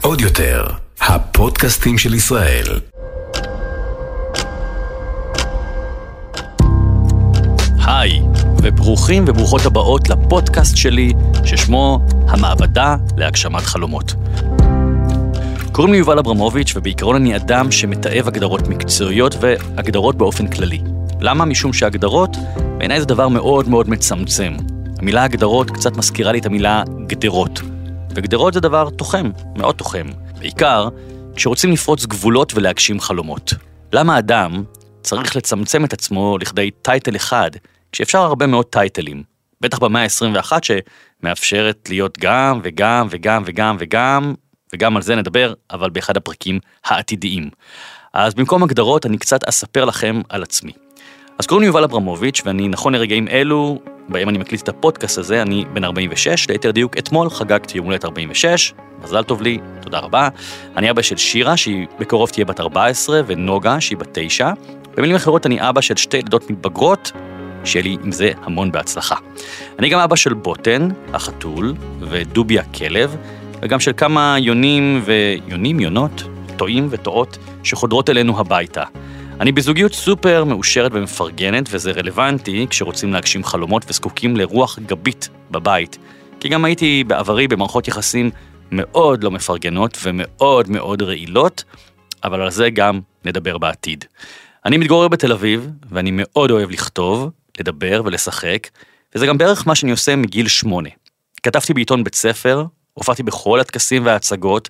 עוד יותר, הפודקאסטים של ישראל. היי, וברוכים וברוכות הבאות לפודקאסט שלי, ששמו המעבדה להגשמת חלומות. קוראים לי יובל אברמוביץ', ובעיקרון אני אדם שמתעב הגדרות מקצועיות והגדרות באופן כללי. למה? משום שהגדרות, בעיניי זה דבר מאוד מאוד מצמצם. המילה הגדרות קצת מזכירה לי את המילה גדרות. וגדרות זה דבר תוחם, מאוד תוחם. בעיקר כשרוצים לפרוץ גבולות ולהגשים חלומות. למה אדם צריך לצמצם את עצמו לכדי טייטל אחד, כשאפשר הרבה מאוד טייטלים? בטח במאה ה-21 שמאפשרת להיות גם וגם וגם וגם וגם, וגם על זה נדבר, אבל באחד הפרקים העתידיים. אז במקום הגדרות אני קצת אספר לכם על עצמי. אז קוראים לי יובל אברמוביץ', ואני נכון לרגעים אלו, בהם אני מקליט את הפודקאסט הזה, אני בן 46, ליתר דיוק אתמול חגגתי יום הולדת 46, מזל טוב לי, תודה רבה. אני אבא של שירה, שהיא בקרוב תהיה בת 14, ונוגה, שהיא בת 9. במילים אחרות, אני אבא של שתי ילדות מתבגרות, שיהיה לי עם זה המון בהצלחה. אני גם אבא של בוטן, החתול, ודובי הכלב, וגם של כמה יונים ויונים, יונות, טועים וטועות, שחודרות אלינו הביתה. אני בזוגיות סופר מאושרת ומפרגנת, וזה רלוונטי כשרוצים להגשים חלומות וזקוקים לרוח גבית בבית. כי גם הייתי בעברי במערכות יחסים מאוד לא מפרגנות ומאוד מאוד רעילות, אבל על זה גם נדבר בעתיד. אני מתגורר בתל אביב, ואני מאוד אוהב לכתוב, לדבר ולשחק, וזה גם בערך מה שאני עושה מגיל שמונה. כתבתי בעיתון בית ספר, הופעתי בכל הטקסים וההצגות,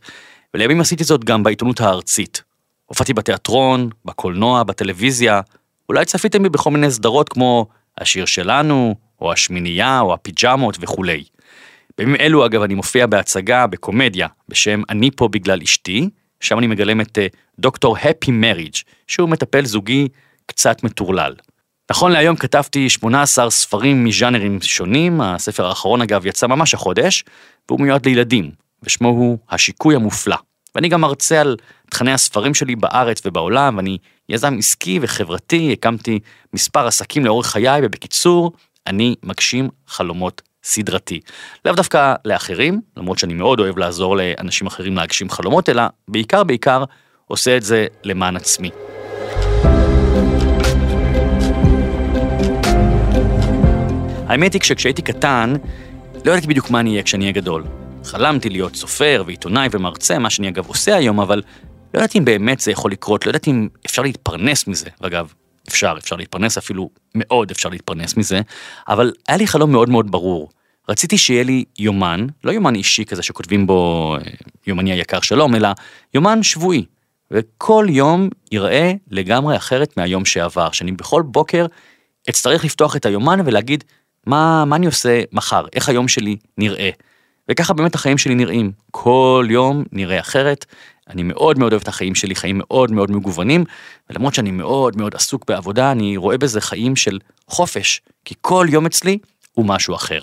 ולימים עשיתי זאת גם בעיתונות הארצית. הופעתי בתיאטרון, בקולנוע, בטלוויזיה, אולי צפיתם בי בכל מיני סדרות כמו השיר שלנו, או השמינייה, או הפיג'מות וכולי. בימים אלו אגב אני מופיע בהצגה בקומדיה בשם אני פה בגלל אשתי, שם אני מגלם את אה, דוקטור הפי מריג' שהוא מטפל זוגי קצת מטורלל. נכון להיום כתבתי 18 ספרים מז'אנרים שונים, הספר האחרון אגב יצא ממש החודש, והוא מיועד לילדים, ושמו הוא השיקוי המופלא. ואני גם מרצה על תכני הספרים שלי בארץ ובעולם, ואני יזם עסקי וחברתי, הקמתי מספר עסקים לאורך חיי, ובקיצור, אני מגשים חלומות סדרתי. לאו דווקא לאחרים, למרות שאני מאוד אוהב לעזור לאנשים אחרים להגשים חלומות, אלא בעיקר בעיקר עושה את זה למען עצמי. האמת היא כשהייתי קטן, לא ידעתי בדיוק מה אני אהיה כשאני אהיה גדול. חלמתי להיות סופר ועיתונאי ומרצה, מה שאני אגב עושה היום, אבל לא ידעתי אם באמת זה יכול לקרות, לא ידעתי אם אפשר להתפרנס מזה, ואגב, אפשר, אפשר להתפרנס אפילו מאוד אפשר להתפרנס מזה, אבל היה לי חלום מאוד מאוד ברור. רציתי שיהיה לי יומן, לא יומן אישי כזה שכותבים בו אה, יומני היקר שלום, אלא יומן שבועי. וכל יום ייראה לגמרי אחרת מהיום שעבר, שאני בכל בוקר אצטרך לפתוח את היומן ולהגיד מה, מה אני עושה מחר, איך היום שלי נראה. וככה באמת החיים שלי נראים, כל יום נראה אחרת. אני מאוד מאוד אוהב את החיים שלי, חיים מאוד מאוד מגוונים, ולמרות שאני מאוד מאוד עסוק בעבודה, אני רואה בזה חיים של חופש, כי כל יום אצלי הוא משהו אחר.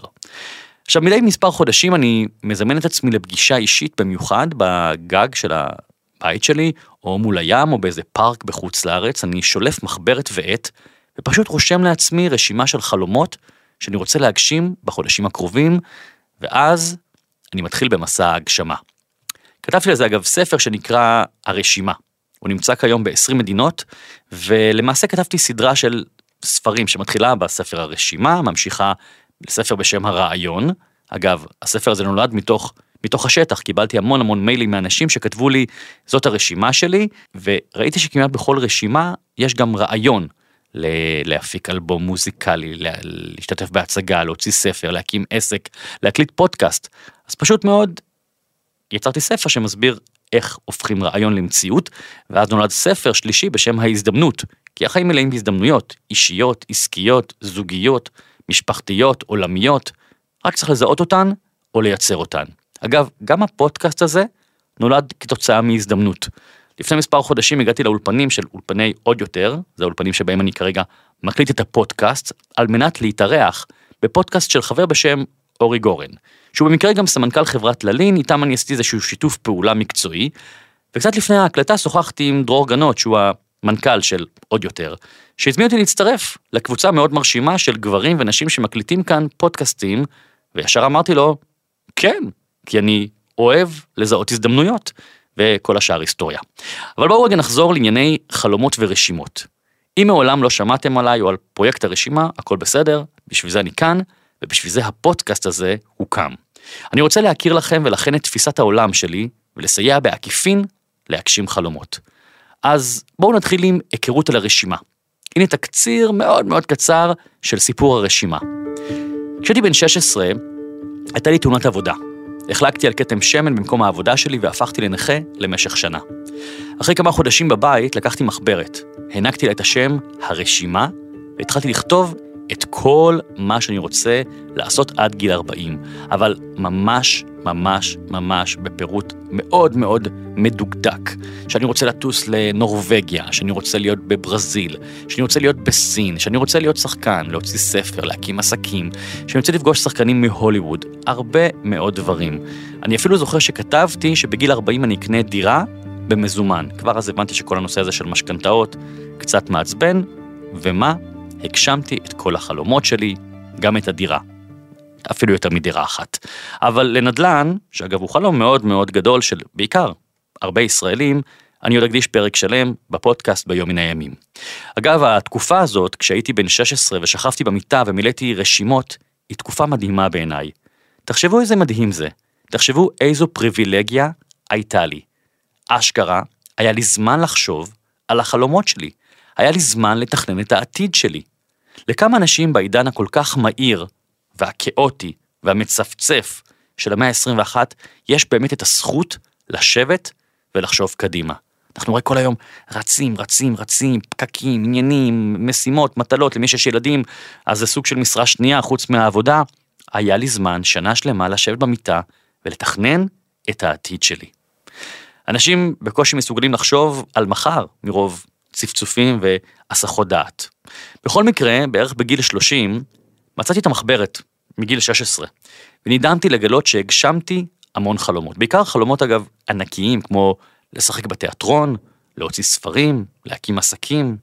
עכשיו, מדי מספר חודשים אני מזמן את עצמי לפגישה אישית במיוחד בגג של הבית שלי, או מול הים, או באיזה פארק בחוץ לארץ, אני שולף מחברת ועט, ופשוט רושם לעצמי רשימה של חלומות שאני רוצה להגשים בחודשים הקרובים, ואז אני מתחיל במסע ההגשמה. כתבתי לזה אגב ספר שנקרא הרשימה. הוא נמצא כיום ב-20 מדינות, ולמעשה כתבתי סדרה של ספרים שמתחילה בספר הרשימה, ממשיכה לספר בשם הרעיון. אגב, הספר הזה נולד מתוך, מתוך השטח, קיבלתי המון המון מיילים מאנשים שכתבו לי, זאת הרשימה שלי, וראיתי שכמעט בכל רשימה יש גם רעיון. להפיק אלבום מוזיקלי, להשתתף בהצגה, להוציא ספר, להקים עסק, להקליט פודקאסט. אז פשוט מאוד יצרתי ספר שמסביר איך הופכים רעיון למציאות, ואז נולד ספר שלישי בשם ההזדמנות, כי החיים מלאים בהזדמנויות, אישיות, עסקיות, זוגיות, משפחתיות, עולמיות, רק צריך לזהות אותן או לייצר אותן. אגב, גם הפודקאסט הזה נולד כתוצאה מהזדמנות. לפני מספר חודשים הגעתי לאולפנים של אולפני עוד יותר, זה האולפנים שבהם אני כרגע מקליט את הפודקאסט, על מנת להתארח בפודקאסט של חבר בשם אורי גורן, שהוא במקרה גם סמנכ"ל חברת ללין, איתם אני עשיתי איזשהו שיתוף פעולה מקצועי, וקצת לפני ההקלטה שוחחתי עם דרור גנות, שהוא המנכ"ל של עוד יותר, שהזמין אותי להצטרף לקבוצה מאוד מרשימה של גברים ונשים שמקליטים כאן פודקאסטים, וישר אמרתי לו, כן, כי אני אוהב לזהות הזדמנויות, וכל השאר היסטוריה. אבל בואו רגע נחזור לענייני חלומות ורשימות. אם מעולם לא שמעתם עליי או על פרויקט הרשימה, הכל בסדר, בשביל זה אני כאן, ובשביל זה הפודקאסט הזה הוקם. אני רוצה להכיר לכם ולכן את תפיסת העולם שלי, ולסייע בעקיפין להגשים חלומות. אז בואו נתחיל עם היכרות על הרשימה. הנה תקציר מאוד מאוד קצר של סיפור הרשימה. כשהייתי בן 16, הייתה לי תאונת עבודה. החלקתי על כתם שמן במקום העבודה שלי והפכתי לנכה למשך שנה. אחרי כמה חודשים בבית לקחתי מחברת, הענקתי לה את השם הרשימה, והתחלתי לכתוב את כל מה שאני רוצה לעשות עד גיל 40, אבל ממש ממש ממש בפירוט מאוד מאוד מדוקדק. שאני רוצה לטוס לנורבגיה, שאני רוצה להיות בברזיל, שאני רוצה להיות בסין, שאני רוצה להיות שחקן, להוציא ספר, להקים עסקים, שאני רוצה לפגוש שחקנים מהוליווד, הרבה מאוד דברים. אני אפילו זוכר שכתבתי שבגיל 40 אני אקנה דירה במזומן. כבר אז הבנתי שכל הנושא הזה של משכנתאות קצת מעצבן, ומה? הגשמתי את כל החלומות שלי, גם את הדירה. אפילו יותר מדירה אחת. אבל לנדל"ן, שאגב הוא חלום מאוד מאוד גדול של בעיקר הרבה ישראלים, אני עוד אקדיש פרק שלם בפודקאסט ביום מן הימים. אגב, התקופה הזאת, כשהייתי בן 16 ושכבתי במיטה ומילאתי רשימות, היא תקופה מדהימה בעיניי. תחשבו איזה מדהים זה. תחשבו איזו פריבילגיה הייתה לי. אשכרה, היה לי זמן לחשוב על החלומות שלי. היה לי זמן לתכנן את העתיד שלי. לכמה אנשים בעידן הכל כך מהיר והכאוטי והמצפצף של המאה ה-21, יש באמת את הזכות לשבת ולחשוב קדימה. אנחנו רואים כל היום רצים, רצים, רצים, פקקים, עניינים, משימות, מטלות, למי שיש ילדים, אז זה סוג של משרה שנייה חוץ מהעבודה. היה לי זמן, שנה שלמה, לשבת במיטה ולתכנן את העתיד שלי. אנשים בקושי מסוגלים לחשוב על מחר מרוב צפצופים והסחות דעת. בכל מקרה, בערך בגיל 30, מצאתי את המחברת, מגיל 16, ונדהמתי לגלות שהגשמתי המון חלומות. בעיקר חלומות אגב ענקיים, כמו לשחק בתיאטרון, להוציא ספרים, להקים עסקים.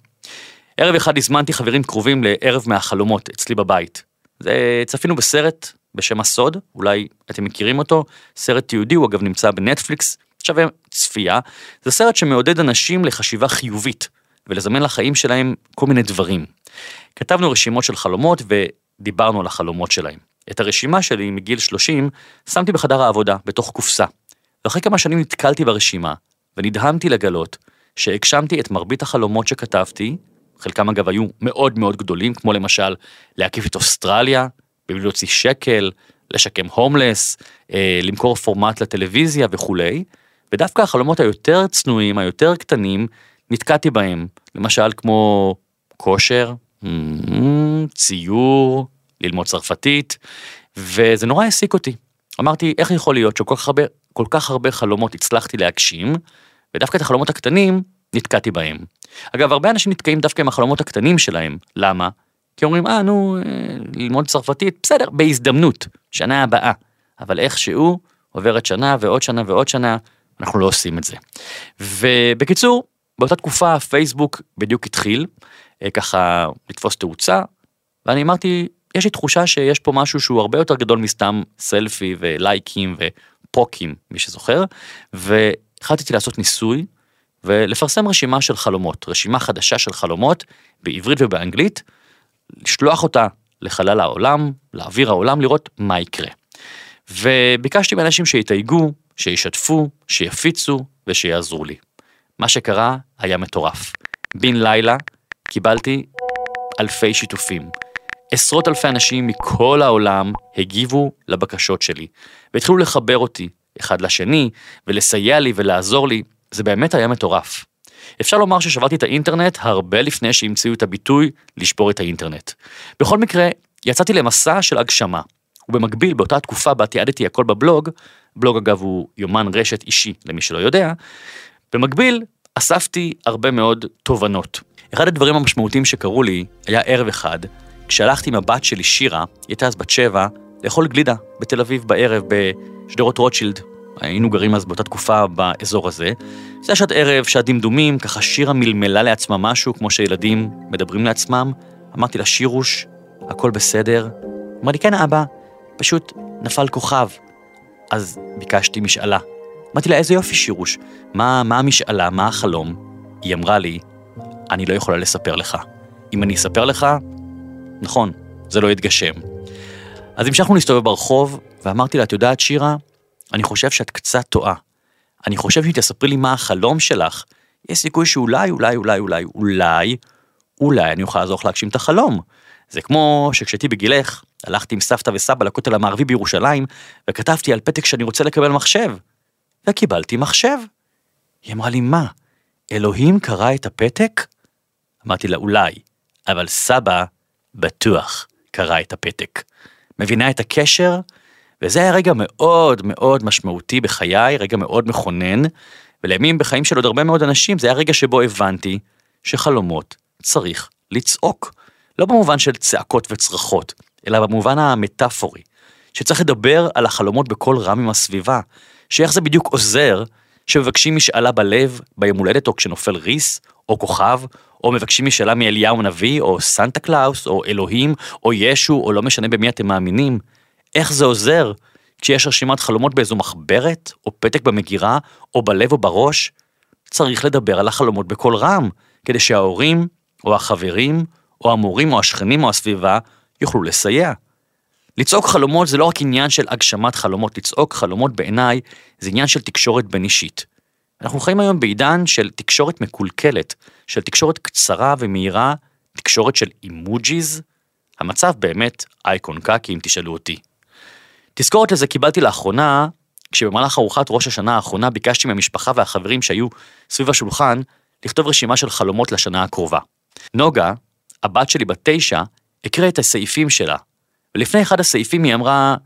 ערב אחד הזמנתי חברים קרובים לערב מהחלומות אצלי בבית. זה צפינו בסרט בשם הסוד, אולי אתם מכירים אותו, סרט תיעודי, הוא אגב נמצא בנטפליקס, שווה צפייה. זה סרט שמעודד אנשים לחשיבה חיובית, ולזמן לחיים שלהם כל מיני דברים. כתבנו רשימות של חלומות ודיברנו על החלומות שלהם. את הרשימה שלי מגיל 30 שמתי בחדר העבודה, בתוך קופסה. ואחרי כמה שנים נתקלתי ברשימה, ונדהמתי לגלות שהגשמתי את מרבית החלומות שכתבתי, חלקם אגב היו מאוד מאוד גדולים, כמו למשל להקיף את אוסטרליה, בלי להוציא שקל, לשקם הומלס, אה, למכור פורמט לטלוויזיה וכולי, ודווקא החלומות היותר צנועים, היותר קטנים, נתקעתי בהם, למשל כמו כושר, ציור, ללמוד צרפתית, וזה נורא העסיק אותי. אמרתי, איך יכול להיות שכל כך הרבה, כל כך הרבה חלומות הצלחתי להגשים, ודווקא את החלומות הקטנים נתקעתי בהם. אגב, הרבה אנשים נתקעים דווקא עם החלומות הקטנים שלהם, למה? כי אומרים, אה, נו, ללמוד צרפתית, בסדר, בהזדמנות, שנה הבאה. אבל איכשהו עוברת שנה ועוד שנה ועוד שנה, אנחנו לא עושים את זה. ובקיצור, באותה תקופה פייסבוק בדיוק התחיל, אה, ככה לתפוס תאוצה, ואני אמרתי, יש לי תחושה שיש פה משהו שהוא הרבה יותר גדול מסתם סלפי ולייקים ופוקים, מי שזוכר, והחלטתי לעשות ניסוי ולפרסם רשימה של חלומות, רשימה חדשה של חלומות בעברית ובאנגלית, לשלוח אותה לחלל העולם, לאוויר העולם, לראות מה יקרה. וביקשתי מאנשים שיתייגו, שישתפו, שיפיצו ושיעזרו לי. מה שקרה היה מטורף. בן לילה קיבלתי אלפי שיתופים. עשרות אלפי אנשים מכל העולם הגיבו לבקשות שלי, והתחילו לחבר אותי אחד לשני, ולסייע לי ולעזור לי, זה באמת היה מטורף. אפשר לומר ששברתי את האינטרנט הרבה לפני שהמציאו את הביטוי לשבור את האינטרנט. בכל מקרה, יצאתי למסע של הגשמה, ובמקביל באותה תקופה בה תיעדתי הכל בבלוג, בלוג אגב הוא יומן רשת אישי למי שלא יודע, במקביל אספתי הרבה מאוד תובנות. אחד הדברים המשמעותיים שקרו לי היה ערב אחד, כשהלכתי עם הבת שלי שירה, היא הייתה אז בת שבע, לאכול גלידה בתל אביב בערב בשדרות רוטשילד. היינו גרים אז באותה תקופה באזור הזה. זה היה שעת ערב, שעת דמדומים, ככה שירה מלמלה לעצמה משהו, כמו שילדים מדברים לעצמם. אמרתי לה, שירוש, הכל בסדר? אמר לי, כן, אבא, פשוט נפל כוכב. אז ביקשתי משאלה. אמרתי לה, איזה יופי שירוש, מה, מה המשאלה, מה החלום? היא אמרה לי, אני לא יכולה לספר לך. אם אני אספר לך, נכון, זה לא יתגשם. אז המשכנו להסתובב ברחוב, ואמרתי לה, את יודעת, שירה, אני חושב שאת קצת טועה. אני חושב שאם תספרי לי מה החלום שלך, יש סיכוי שאולי, אולי, אולי, אולי, אולי, אולי אני אוכל לעזור לך להגשים את החלום. זה כמו שכשהייתי בגילך, הלכתי עם סבתא וסבא לכותל המערבי בירושלים, וכתבתי על פתק שאני רוצה לקבל מחשב. וקיבלתי מחשב. היא אמרה לי, מה, אלוהים קרא את הפתק? אמרתי לה, אולי, אבל סבא בטוח קרא את הפתק. מבינה את הקשר? וזה היה רגע מאוד מאוד משמעותי בחיי, רגע מאוד מכונן, ולימים בחיים של עוד הרבה מאוד אנשים, זה היה רגע שבו הבנתי שחלומות צריך לצעוק. לא במובן של צעקות וצרחות, אלא במובן המטאפורי, שצריך לדבר על החלומות בקול רם עם הסביבה, שאיך זה בדיוק עוזר שמבקשים משאלה בלב, ביום הולדת או כשנופל ריס, או כוכב, או מבקשים משאלה מאליהו הנביא, או סנטה קלאוס, או אלוהים, או ישו, או לא משנה במי אתם מאמינים. איך זה עוזר כשיש רשימת חלומות באיזו מחברת, או פתק במגירה, או בלב או בראש? צריך לדבר על החלומות בקול רם, כדי שההורים, או החברים, או המורים, או השכנים, או הסביבה, יוכלו לסייע. לצעוק חלומות זה לא רק עניין של הגשמת חלומות, לצעוק חלומות בעיניי זה עניין של תקשורת בין אישית. אנחנו חיים היום בעידן של תקשורת מקולקלת, של תקשורת קצרה ומהירה, תקשורת של אימוג'יז. המצב באמת אייקון קקי אם תשאלו אותי. תזכורת לזה קיבלתי לאחרונה, כשבמהלך ארוחת ראש השנה האחרונה ביקשתי מהמשפחה והחברים שהיו סביב השולחן לכתוב רשימה של חלומות לשנה הקרובה. נוגה, הבת שלי בת תשע, הקריא את הסעיפים שלה, ולפני אחד הסעיפים היא אמרה,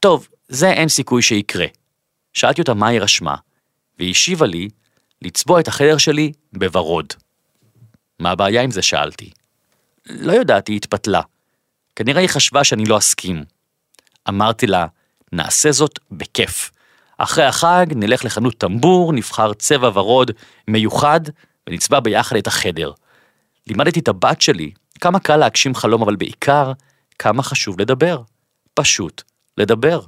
טוב, זה אין סיכוי שיקרה. שאלתי אותה מה היא רשמה, והיא השיבה לי, לצבוע את החדר שלי בוורוד. מה הבעיה עם זה? שאלתי. לא יודעת, היא התפתלה. כנראה היא חשבה שאני לא אסכים. אמרתי לה, נעשה זאת בכיף. אחרי החג נלך לחנות טמבור, נבחר צבע ורוד מיוחד ונצבע ביחד את החדר. לימדתי את הבת שלי כמה קל להגשים חלום, אבל בעיקר, כמה חשוב לדבר. פשוט לדבר.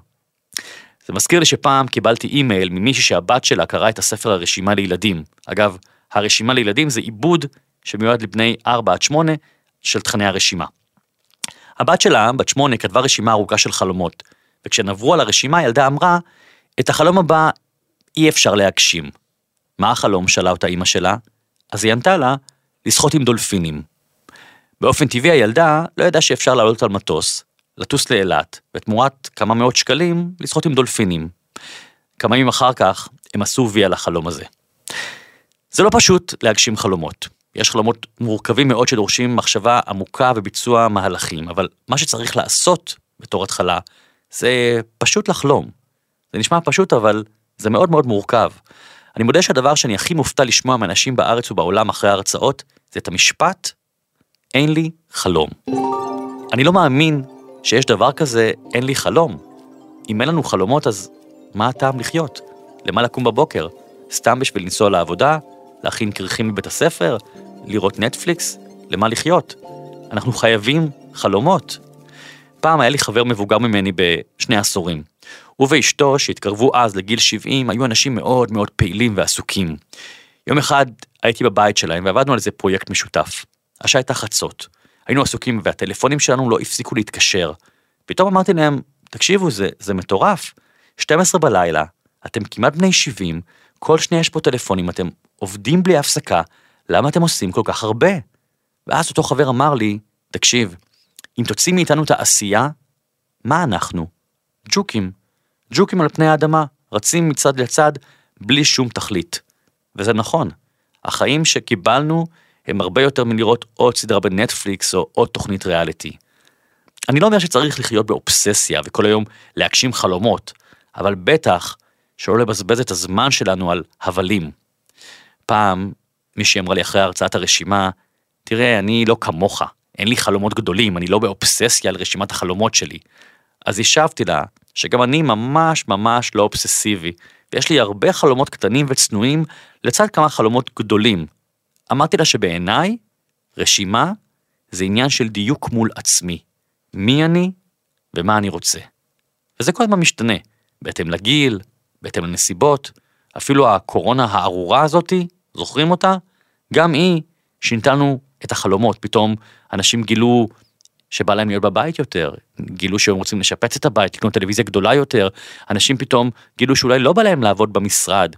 זה מזכיר לי שפעם קיבלתי אימייל ממישהי שהבת שלה קראה את הספר הרשימה לילדים. אגב, הרשימה לילדים זה עיבוד שמיועד לבני 4 עד 8 של תכני הרשימה. הבת שלה, בת 8, כתבה רשימה ארוכה של חלומות, וכשהן עברו על הרשימה, הילדה אמרה, את החלום הבא אי אפשר להגשים. מה החלום? שאלה אותה אימא שלה. אז היא ענתה לה, לשחות עם דולפינים. באופן טבעי הילדה לא ידעה שאפשר לעלות על מטוס, לטוס לאילת, ותמורת כמה מאות שקלים לשחות עם דולפינים. כמה ימים אחר כך הם עשו וי על החלום הזה. זה לא פשוט להגשים חלומות. יש חלומות מורכבים מאוד שדורשים מחשבה עמוקה וביצוע מהלכים, אבל מה שצריך לעשות בתור התחלה זה פשוט לחלום. זה נשמע פשוט אבל זה מאוד מאוד מורכב. אני מודה שהדבר שאני הכי מופתע לשמוע מאנשים בארץ ובעולם אחרי ההרצאות זה את המשפט אין לי חלום. אני לא מאמין שיש דבר כזה, אין לי חלום. אם אין לנו חלומות, אז מה הטעם לחיות? למה לקום בבוקר? סתם בשביל לנסוע לעבודה? להכין כריכים בבית הספר? לראות נטפליקס? למה לחיות? אנחנו חייבים חלומות. פעם היה לי חבר מבוגר ממני בשני עשורים. הוא ואשתו, שהתקרבו אז לגיל 70, היו אנשים מאוד מאוד פעילים ועסוקים. יום אחד הייתי בבית שלהם ועבדנו על איזה פרויקט משותף. השעה הייתה חצות. היינו עסוקים והטלפונים שלנו לא הפסיקו להתקשר. פתאום אמרתי להם, תקשיבו, זה, זה מטורף. 12 בלילה, אתם כמעט בני 70, כל שנייה יש פה טלפונים, אתם עובדים בלי הפסקה, למה אתם עושים כל כך הרבה? ואז אותו חבר אמר לי, תקשיב, אם תוציא מאיתנו את העשייה, מה אנחנו? ג'וקים. ג'וקים על פני האדמה, רצים מצד לצד, בלי שום תכלית. וזה נכון. החיים שקיבלנו הם הרבה יותר מלראות עוד סדרה בנטפליקס או עוד תוכנית ריאליטי. אני לא אומר שצריך לחיות באובססיה וכל היום להגשים חלומות, אבל בטח שלא לבזבז את הזמן שלנו על הבלים. פעם מישהי אמרה לי אחרי הרצאת הרשימה, תראה, אני לא כמוך, אין לי חלומות גדולים, אני לא באובססיה על רשימת החלומות שלי. אז השבתי לה שגם אני ממש ממש לא אובססיבי, ויש לי הרבה חלומות קטנים וצנועים לצד כמה חלומות גדולים, אמרתי לה שבעיניי, רשימה זה עניין של דיוק מול עצמי. מי אני ומה אני רוצה. וזה כל הזמן משתנה. בהתאם לגיל, בהתאם לנסיבות, אפילו הקורונה הארורה הזאתי, זוכרים אותה? גם היא שינתה לנו את החלומות, פתאום אנשים גילו שבא להם להיות בבית יותר, גילו שהם רוצים לשפץ את הבית, לקנות טלוויזיה גדולה יותר, אנשים פתאום גילו שאולי לא בא להם לעבוד במשרד.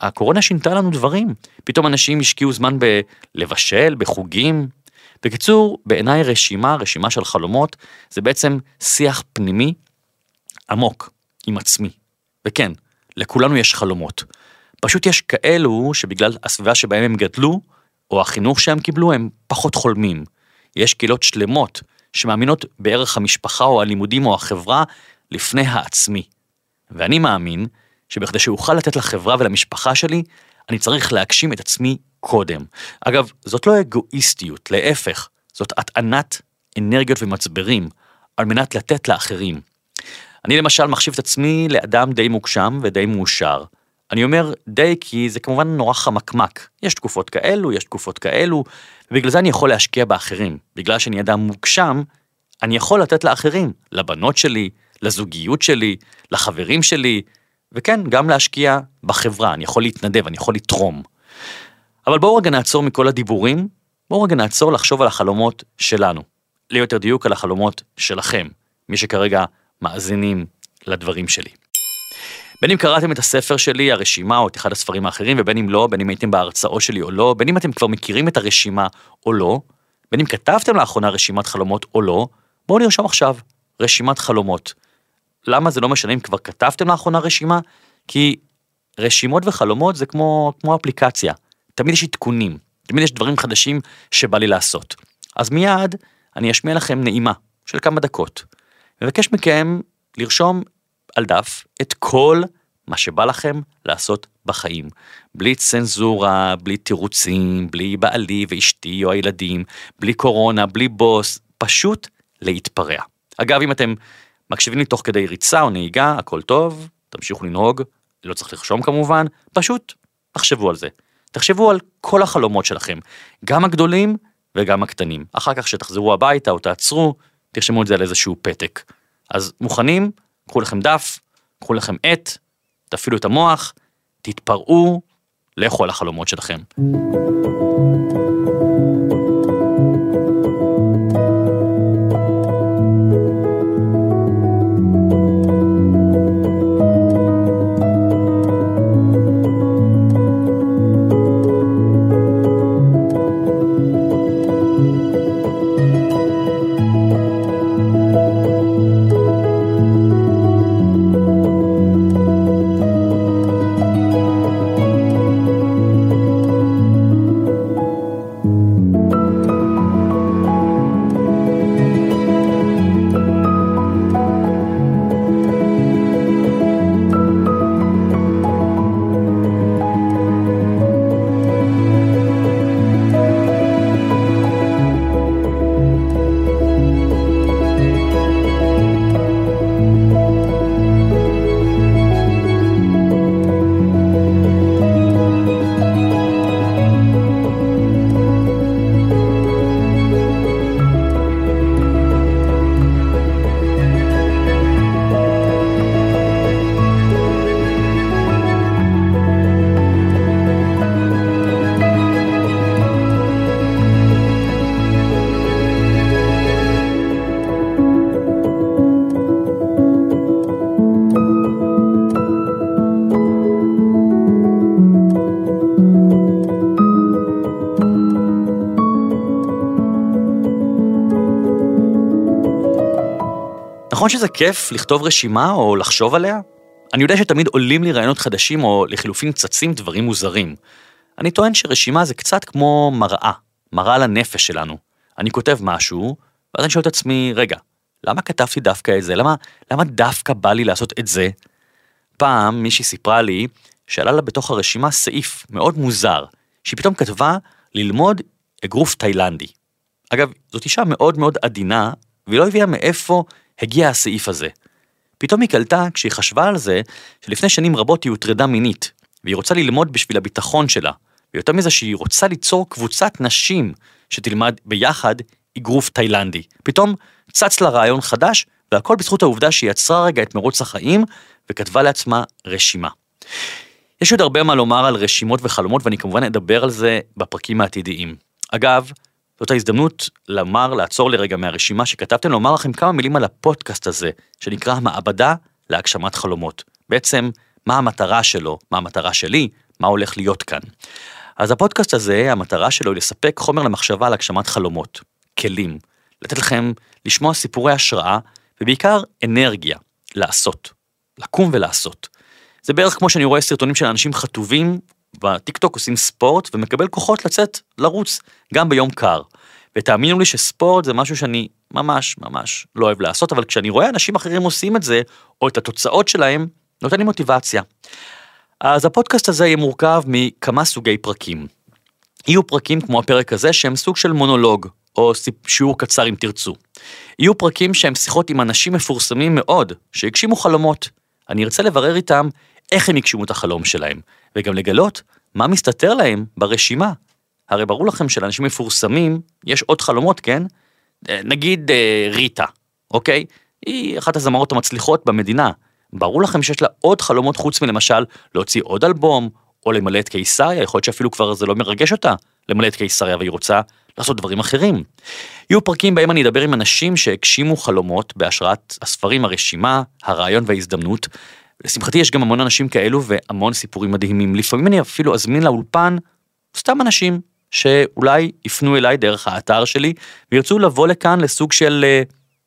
הקורונה שינתה לנו דברים, פתאום אנשים השקיעו זמן בלבשל, בחוגים. בקיצור, בעיניי רשימה, רשימה של חלומות, זה בעצם שיח פנימי עמוק עם עצמי. וכן, לכולנו יש חלומות. פשוט יש כאלו שבגלל הסביבה שבהם הם גדלו, או החינוך שהם קיבלו, הם פחות חולמים. יש קהילות שלמות שמאמינות בערך המשפחה או הלימודים או החברה לפני העצמי. ואני מאמין שבכדי שאוכל לתת לחברה ולמשפחה שלי, אני צריך להגשים את עצמי קודם. אגב, זאת לא אגואיסטיות, להפך, זאת הטענת אנרגיות ומצברים על מנת לתת לאחרים. אני למשל מחשיב את עצמי לאדם די מוגשם ודי מאושר. אני אומר די כי זה כמובן נורא חמקמק. יש תקופות כאלו, יש תקופות כאלו, ובגלל זה אני יכול להשקיע באחרים. בגלל שאני אדם מוגשם, אני יכול לתת לאחרים, לבנות שלי, לזוגיות שלי, לחברים שלי, וכן, גם להשקיע בחברה, אני יכול להתנדב, אני יכול לתרום. אבל בואו רגע נעצור מכל הדיבורים, בואו רגע נעצור לחשוב על החלומות שלנו. ליותר דיוק על החלומות שלכם, מי שכרגע מאזינים לדברים שלי. בין אם קראתם את הספר שלי, הרשימה, או את אחד הספרים האחרים, ובין אם לא, בין אם הייתם בהרצאות שלי או לא, בין אם אתם כבר מכירים את הרשימה או לא, בין אם כתבתם לאחרונה רשימת חלומות או לא, בואו נרשום עכשיו רשימת חלומות. למה זה לא משנה אם כבר כתבתם לאחרונה רשימה? כי רשימות וחלומות זה כמו, כמו אפליקציה. תמיד יש עדכונים, תמיד יש דברים חדשים שבא לי לעשות. אז מיד אני אשמיע לכם נעימה של כמה דקות. מבקש מכם לרשום על דף את כל מה שבא לכם לעשות בחיים. בלי צנזורה, בלי תירוצים, בלי בעלי ואשתי או הילדים, בלי קורונה, בלי בוס, פשוט להתפרע. אגב, אם אתם מקשיבים לי תוך כדי ריצה או נהיגה, הכל טוב, תמשיכו לנהוג, לא צריך לרשום כמובן, פשוט תחשבו על זה. תחשבו על כל החלומות שלכם, גם הגדולים וגם הקטנים. אחר כך שתחזרו הביתה או תעצרו, תרשמו את זה על איזשהו פתק. אז מוכנים? קחו לכם דף, קחו לכם עט, תפעילו את המוח, תתפרעו, לכו על החלומות שלכם. נכון שזה כיף לכתוב רשימה או לחשוב עליה? אני יודע שתמיד עולים לי רעיונות חדשים או לחילופין צצים דברים מוזרים. אני טוען שרשימה זה קצת כמו מראה, מראה לנפש שלנו. אני כותב משהו, ואז אני שואל את עצמי, רגע, למה כתבתי דווקא את זה? למה, למה דווקא בא לי לעשות את זה? פעם מישהי סיפרה לי שעלה לה בתוך הרשימה סעיף מאוד מוזר, שהיא פתאום כתבה ללמוד אגרוף תאילנדי. אגב, זאת אישה מאוד מאוד עדינה, והיא לא הביאה מאיפה הגיע הסעיף הזה. פתאום היא קלטה, כשהיא חשבה על זה, שלפני שנים רבות היא הוטרדה מינית, והיא רוצה ללמוד בשביל הביטחון שלה, ויותר מזה שהיא רוצה ליצור קבוצת נשים שתלמד ביחד אגרוף תאילנדי. פתאום צץ לה רעיון חדש, והכל בזכות העובדה שהיא יצרה רגע את מרוץ החיים וכתבה לעצמה רשימה. יש עוד הרבה מה לומר על רשימות וחלומות ואני כמובן אדבר על זה בפרקים העתידיים. אגב, זאת ההזדמנות לומר, לעצור לרגע מהרשימה שכתבתם, לומר לכם כמה מילים על הפודקאסט הזה, שנקרא המעבדה להגשמת חלומות. בעצם, מה המטרה שלו, מה המטרה שלי, מה הולך להיות כאן. אז הפודקאסט הזה, המטרה שלו היא לספק חומר למחשבה על הגשמת חלומות, כלים, לתת לכם לשמוע סיפורי השראה, ובעיקר אנרגיה, לעשות, לקום ולעשות. זה בערך כמו שאני רואה סרטונים של אנשים חטובים בטיקטוק עושים ספורט ומקבל כוחות לצאת לרוץ גם ביום קר. ותאמינו לי שספורט זה משהו שאני ממש ממש לא אוהב לעשות אבל כשאני רואה אנשים אחרים עושים את זה או את התוצאות שלהם נותן לי מוטיבציה. אז הפודקאסט הזה יהיה מורכב מכמה סוגי פרקים. יהיו פרקים כמו הפרק הזה שהם סוג של מונולוג או שיעור קצר אם תרצו. יהיו פרקים שהם שיחות עם אנשים מפורסמים מאוד שהגשימו חלומות. אני ארצה לברר איתם איך הם הגשימו את החלום שלהם, וגם לגלות מה מסתתר להם ברשימה. הרי ברור לכם שלאנשים מפורסמים יש עוד חלומות, כן? אה, נגיד אה, ריטה, אוקיי? היא אחת הזמרות המצליחות במדינה. ברור לכם שיש לה עוד חלומות חוץ מלמשל להוציא עוד אלבום, או למלא את קיסריה, יכול להיות שאפילו כבר זה לא מרגש אותה למלא את קיסריה והיא רוצה לעשות דברים אחרים. יהיו פרקים בהם אני אדבר עם אנשים שהגשימו חלומות בהשראת הספרים, הרשימה, הרעיון וההזדמנות, לשמחתי יש גם המון אנשים כאלו והמון סיפורים מדהימים. לפעמים אני אפילו אזמין לאולפן סתם אנשים שאולי יפנו אליי דרך האתר שלי וירצו לבוא לכאן לסוג של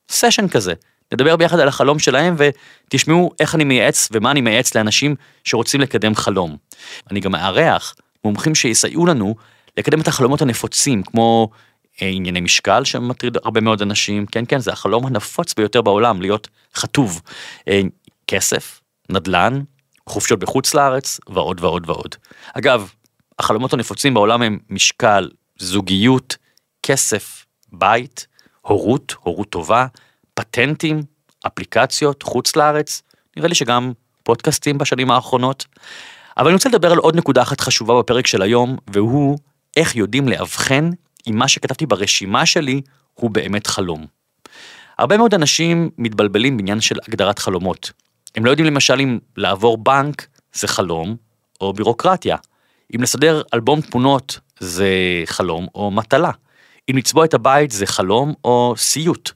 סשן uh, כזה. נדבר ביחד על החלום שלהם ותשמעו איך אני מייעץ ומה אני מייעץ לאנשים שרוצים לקדם חלום. אני גם מארח מומחים שיסייעו לנו לקדם את החלומות הנפוצים כמו אה, ענייני משקל שמטריד הרבה מאוד אנשים, כן כן זה החלום הנפוץ ביותר בעולם להיות חטוב. אה, כסף, נדל"ן, חופשות בחוץ לארץ ועוד ועוד ועוד. אגב, החלומות הנפוצים בעולם הם משקל, זוגיות, כסף, בית, הורות, הורות טובה, פטנטים, אפליקציות, חוץ לארץ, נראה לי שגם פודקאסטים בשנים האחרונות. אבל אני רוצה לדבר על עוד נקודה אחת חשובה בפרק של היום, והוא איך יודעים לאבחן אם מה שכתבתי ברשימה שלי הוא באמת חלום. הרבה מאוד אנשים מתבלבלים בעניין של הגדרת חלומות. הם לא יודעים למשל אם לעבור בנק זה חלום או בירוקרטיה. אם לסדר אלבום תמונות זה חלום או מטלה. אם לצבוע את הבית זה חלום או סיוט.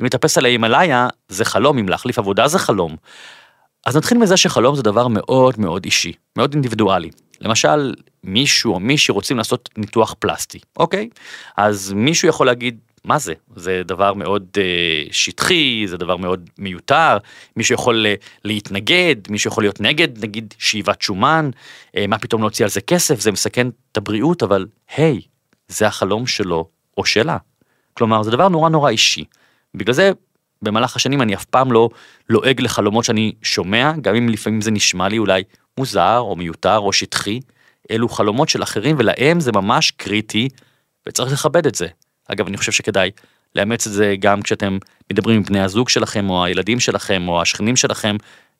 אם לטפס על ההימאליה זה חלום, אם להחליף עבודה זה חלום. אז נתחיל מזה שחלום זה דבר מאוד מאוד אישי, מאוד אינדיבידואלי. למשל, מישהו או מישהי רוצים לעשות ניתוח פלסטי, אוקיי? אז מישהו יכול להגיד, מה זה? זה דבר מאוד uh, שטחי, זה דבר מאוד מיותר, מישהו יכול uh, להתנגד, מישהו יכול להיות נגד, נגיד שאיבת שומן, uh, מה פתאום להוציא על זה כסף, זה מסכן את הבריאות, אבל היי, זה החלום שלו או שלה. כלומר, זה דבר נורא נורא אישי. בגלל זה, במהלך השנים אני אף פעם לא לועג לחלומות שאני שומע, גם אם לפעמים זה נשמע לי אולי מוזר או מיותר או שטחי, אלו חלומות של אחרים ולהם זה ממש קריטי וצריך לכבד את זה. אגב, אני חושב שכדאי לאמץ את זה גם כשאתם מדברים עם בני הזוג שלכם, או הילדים שלכם, או השכנים שלכם,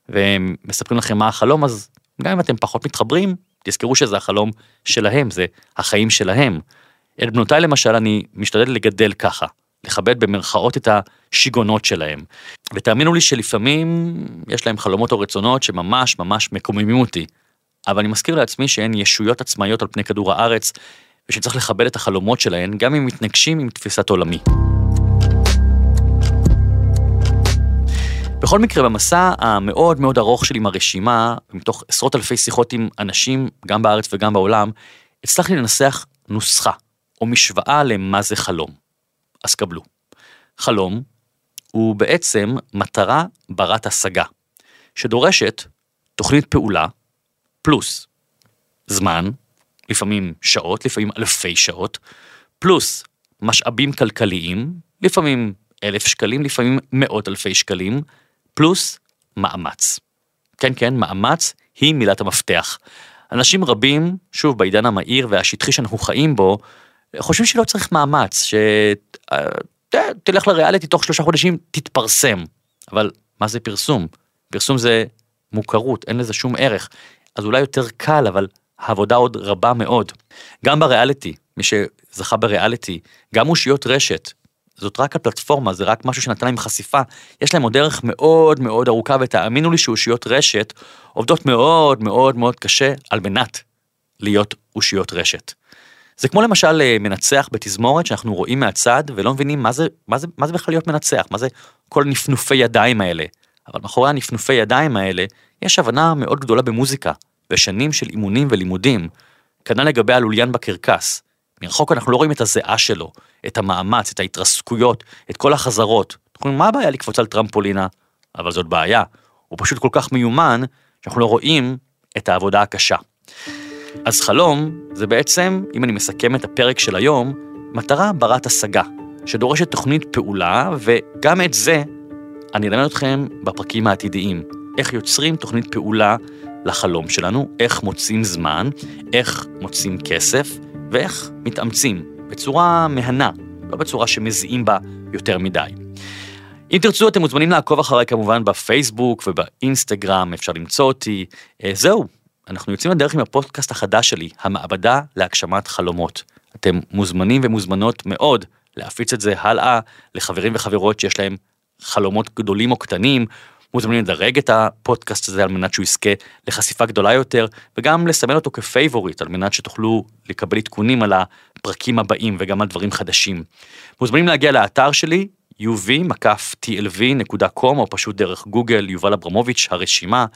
והם מספרים לכם מה החלום, אז גם אם אתם פחות מתחברים, תזכרו שזה החלום שלהם, זה החיים שלהם. את בנותיי למשל, אני משתדל לגדל ככה, לכבד במרכאות את השיגעונות שלהם. ותאמינו לי שלפעמים יש להם חלומות או רצונות שממש ממש מקוממים אותי. אבל אני מזכיר לעצמי שהן ישויות עצמאיות על פני כדור הארץ, ושצריך לכבד את החלומות שלהן, גם אם מתנגשים עם תפיסת עולמי. בכל מקרה, במסע המאוד מאוד ארוך שלי עם הרשימה, מתוך עשרות אלפי שיחות עם אנשים, גם בארץ וגם בעולם, הצלחתי לנסח נוסחה, או משוואה למה זה חלום. אז קבלו. חלום הוא בעצם מטרה ברת השגה, שדורשת תוכנית פעולה, פלוס זמן, לפעמים שעות, לפעמים אלפי שעות, פלוס משאבים כלכליים, לפעמים אלף שקלים, לפעמים מאות אלפי שקלים, פלוס מאמץ. כן, כן, מאמץ היא מילת המפתח. אנשים רבים, שוב, בעידן המהיר והשטחי שאנחנו חיים בו, חושבים שלא צריך מאמץ, שתלך לריאליטי תוך שלושה חודשים, תתפרסם. אבל מה זה פרסום? פרסום זה מוכרות, אין לזה שום ערך. אז אולי יותר קל, אבל העבודה עוד רבה מאוד. גם בריאליטי, מי שזכה בריאליטי, גם אושיות רשת, זאת רק הפלטפורמה, זה רק משהו שנתן להם חשיפה. יש להם עוד דרך מאוד מאוד ארוכה, ותאמינו לי שאושיות רשת עובדות מאוד מאוד מאוד קשה על מנת להיות אושיות רשת. זה כמו למשל אה, מנצח בתזמורת שאנחנו רואים מהצד ולא מבינים מה זה, מה זה, מה זה בכלל להיות מנצח, מה זה כל נפנופי ידיים האלה. אבל מאחורי הנפנופי ידיים האלה יש הבנה מאוד גדולה במוזיקה, ושנים של אימונים ולימודים. כנ"ל לגבי הלוליין בקרקס. מרחוק אנחנו לא רואים את הזיעה שלו, את המאמץ, את ההתרסקויות, את כל החזרות. אנחנו אומרים, מה הבעיה לקפוץ על טרמפולינה? אבל זאת בעיה. הוא פשוט כל כך מיומן, שאנחנו לא רואים את העבודה הקשה. אז חלום זה בעצם, אם אני מסכם את הפרק של היום, מטרה ברת השגה, שדורשת תוכנית פעולה, וגם את זה אני אלמד אתכם בפרקים העתידיים. איך יוצרים תוכנית פעולה לחלום שלנו, איך מוצאים זמן, איך מוצאים כסף, ואיך מתאמצים בצורה מהנה, לא בצורה שמזיעים בה יותר מדי. אם תרצו, אתם מוזמנים לעקוב אחריי כמובן בפייסבוק ובאינסטגרם, אפשר למצוא אותי. אה, זהו, אנחנו יוצאים לדרך עם הפודקאסט החדש שלי, המעבדה להגשמת חלומות. אתם מוזמנים ומוזמנות מאוד להפיץ את זה הלאה לחברים וחברות שיש להם חלומות גדולים או קטנים, מוזמנים לדרג את הפודקאסט הזה על מנת שהוא יזכה לחשיפה גדולה יותר, וגם לסמן אותו כפייבוריט על מנת שתוכלו לקבל עדכונים על הפרקים הבאים וגם על דברים חדשים. מוזמנים להגיע לאתר שלי, uv-tlv.com או פשוט דרך גוגל, יובל אברמוביץ', הרשימה.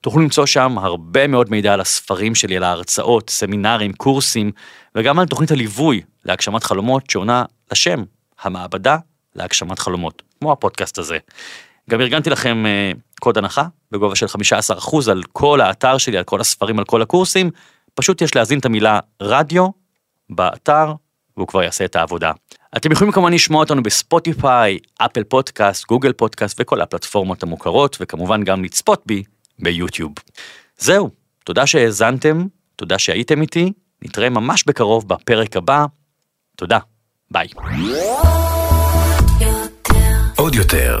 תוכלו למצוא שם הרבה מאוד מידע על הספרים שלי, על ההרצאות, סמינרים, קורסים, וגם על תוכנית הליווי להגשמת חלומות שעונה לשם, המעבדה להגשמת חלומות, כמו הפודקאסט הזה. גם ארגנתי לכם uh, קוד הנחה בגובה של 15% על כל האתר שלי, על כל הספרים, על כל הקורסים, פשוט יש להזין את המילה רדיו באתר, והוא כבר יעשה את העבודה. אתם יכולים כמובן לשמוע אותנו בספוטיפיי, אפל פודקאסט, גוגל פודקאסט וכל הפלטפורמות המוכרות, וכמובן גם לצפות בי ביוטיוב. זהו, תודה שהאזנתם, תודה שהייתם איתי, נתראה ממש בקרוב בפרק הבא. תודה, ביי. עוד יותר,